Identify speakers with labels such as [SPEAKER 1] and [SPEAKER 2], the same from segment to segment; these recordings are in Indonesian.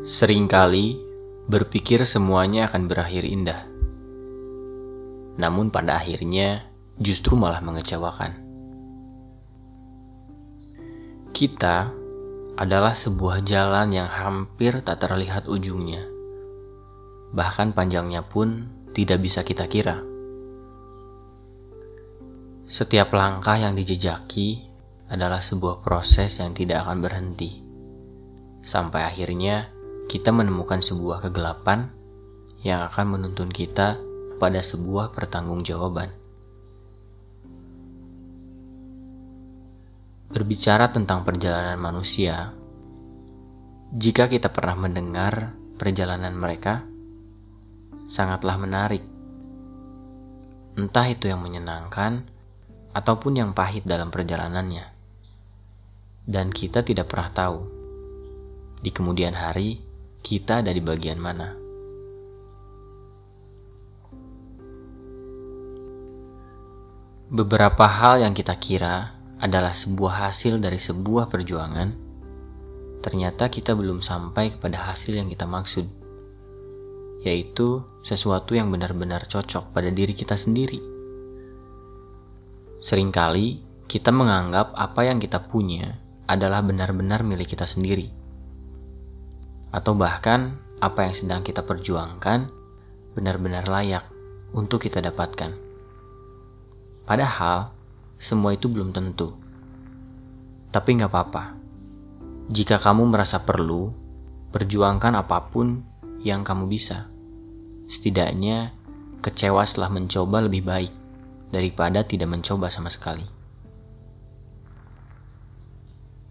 [SPEAKER 1] Seringkali berpikir semuanya akan berakhir indah. Namun pada akhirnya justru malah mengecewakan. Kita adalah sebuah jalan yang hampir tak terlihat ujungnya. Bahkan panjangnya pun tidak bisa kita kira. Setiap langkah yang dijejaki adalah sebuah proses yang tidak akan berhenti. Sampai akhirnya kita menemukan sebuah kegelapan yang akan menuntun kita pada sebuah pertanggungjawaban. Berbicara tentang perjalanan manusia, jika kita pernah mendengar perjalanan mereka, sangatlah menarik. Entah itu yang menyenangkan ataupun yang pahit dalam perjalanannya. Dan kita tidak pernah tahu di kemudian hari kita ada di bagian mana. Beberapa hal yang kita kira adalah sebuah hasil dari sebuah perjuangan, ternyata kita belum sampai kepada hasil yang kita maksud, yaitu sesuatu yang benar-benar cocok pada diri kita sendiri. Seringkali kita menganggap apa yang kita punya adalah benar-benar milik kita sendiri atau bahkan apa yang sedang kita perjuangkan benar-benar layak untuk kita dapatkan. Padahal, semua itu belum tentu. Tapi nggak apa-apa. Jika kamu merasa perlu, perjuangkan apa pun yang kamu bisa. Setidaknya, kecewa setelah mencoba lebih baik daripada tidak mencoba sama sekali.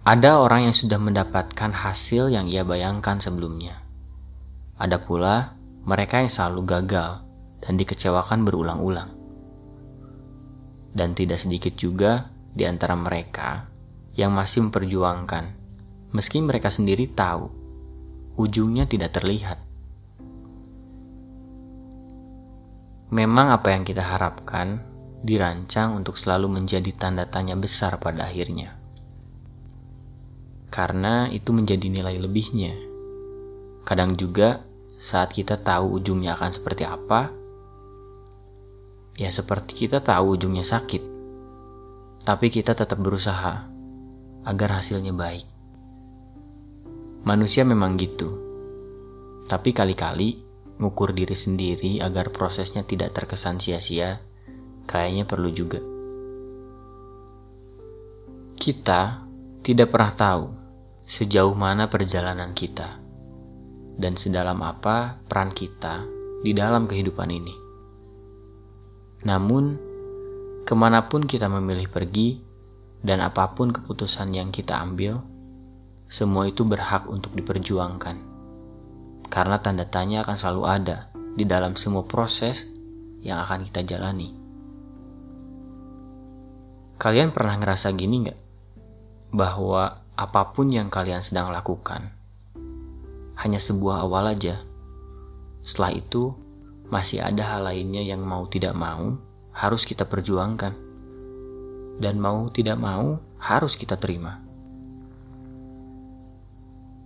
[SPEAKER 1] Ada orang yang sudah mendapatkan hasil yang ia bayangkan sebelumnya. Ada pula mereka yang selalu gagal dan dikecewakan berulang-ulang. Dan tidak sedikit juga di antara mereka yang masih memperjuangkan, meski mereka sendiri tahu ujungnya tidak terlihat. Memang apa yang kita harapkan dirancang untuk selalu menjadi tanda tanya besar pada akhirnya karena itu menjadi nilai lebihnya. Kadang juga saat kita tahu ujungnya akan seperti apa, ya seperti kita tahu ujungnya sakit, tapi kita tetap berusaha agar hasilnya baik. Manusia memang gitu, tapi kali-kali ngukur diri sendiri agar prosesnya tidak terkesan sia-sia, kayaknya perlu juga. Kita tidak pernah tahu sejauh mana perjalanan kita dan sedalam apa peran kita di dalam kehidupan ini. Namun, ke mana pun kita memilih pergi dan apa pun keputusan yang kita ambil, semua itu berhak untuk diperjuangkan. Karena tanda tanya akan selalu ada di dalam semua proses yang akan kita jalani. Kalian pernah ngerasa gini nggak? Bahwa apa pun yang kalian sedang lakukan. Hanya sebuah awal aja. Setelah itu, masih ada hal lainnya yang mau tidak mau harus kita perjuangkan. Dan mau tidak mau harus kita terima.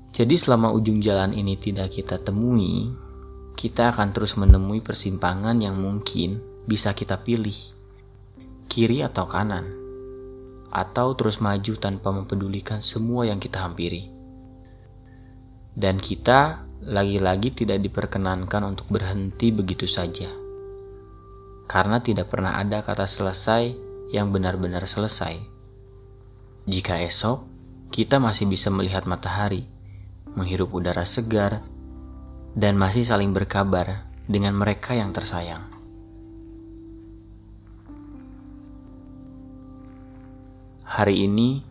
[SPEAKER 1] Jadi selama ujung jalan ini tidak kita temui, kita akan terus menemui persimpangan yang mungkin bisa kita pilih. Kiri atau kanan atau terus maju tanpa mempedulikan semua yang kita hampiri. Dan kita lagi-lagi tidak diperkenankan untuk berhenti begitu saja. Karena tidak pernah ada kata selesai yang benar-benar selesai. Jika esok kita masih bisa melihat matahari, menghirup udara segar, dan masih saling berkabar dengan mereka yang tersayang. Hari ini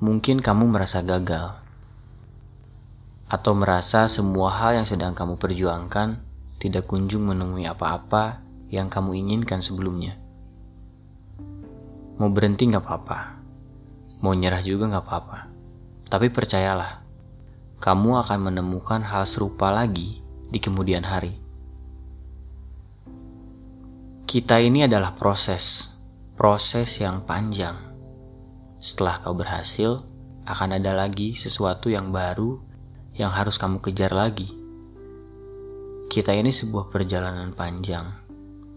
[SPEAKER 1] mungkin kamu merasa gagal, atau merasa semua hal yang sedang kamu perjuangkan tidak kunjung menemui apa-apa yang kamu inginkan sebelumnya. Mau berhenti nggak apa-apa, mau nyerah juga nggak apa-apa, tapi percayalah, kamu akan menemukan hal serupa lagi di kemudian hari. Kita ini adalah proses, proses yang panjang setelah kau berhasil, akan ada lagi sesuatu yang baru yang harus kamu kejar lagi. Kita ini sebuah perjalanan panjang,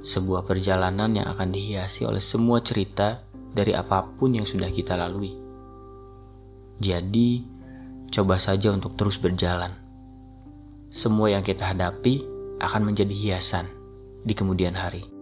[SPEAKER 1] sebuah perjalanan yang akan dihiasi oleh semua cerita dari apa pun yang sudah kita lalui. Jadi, coba saja untuk terus berjalan. Semua yang kita hadapi akan menjadi hiasan di kemudian hari.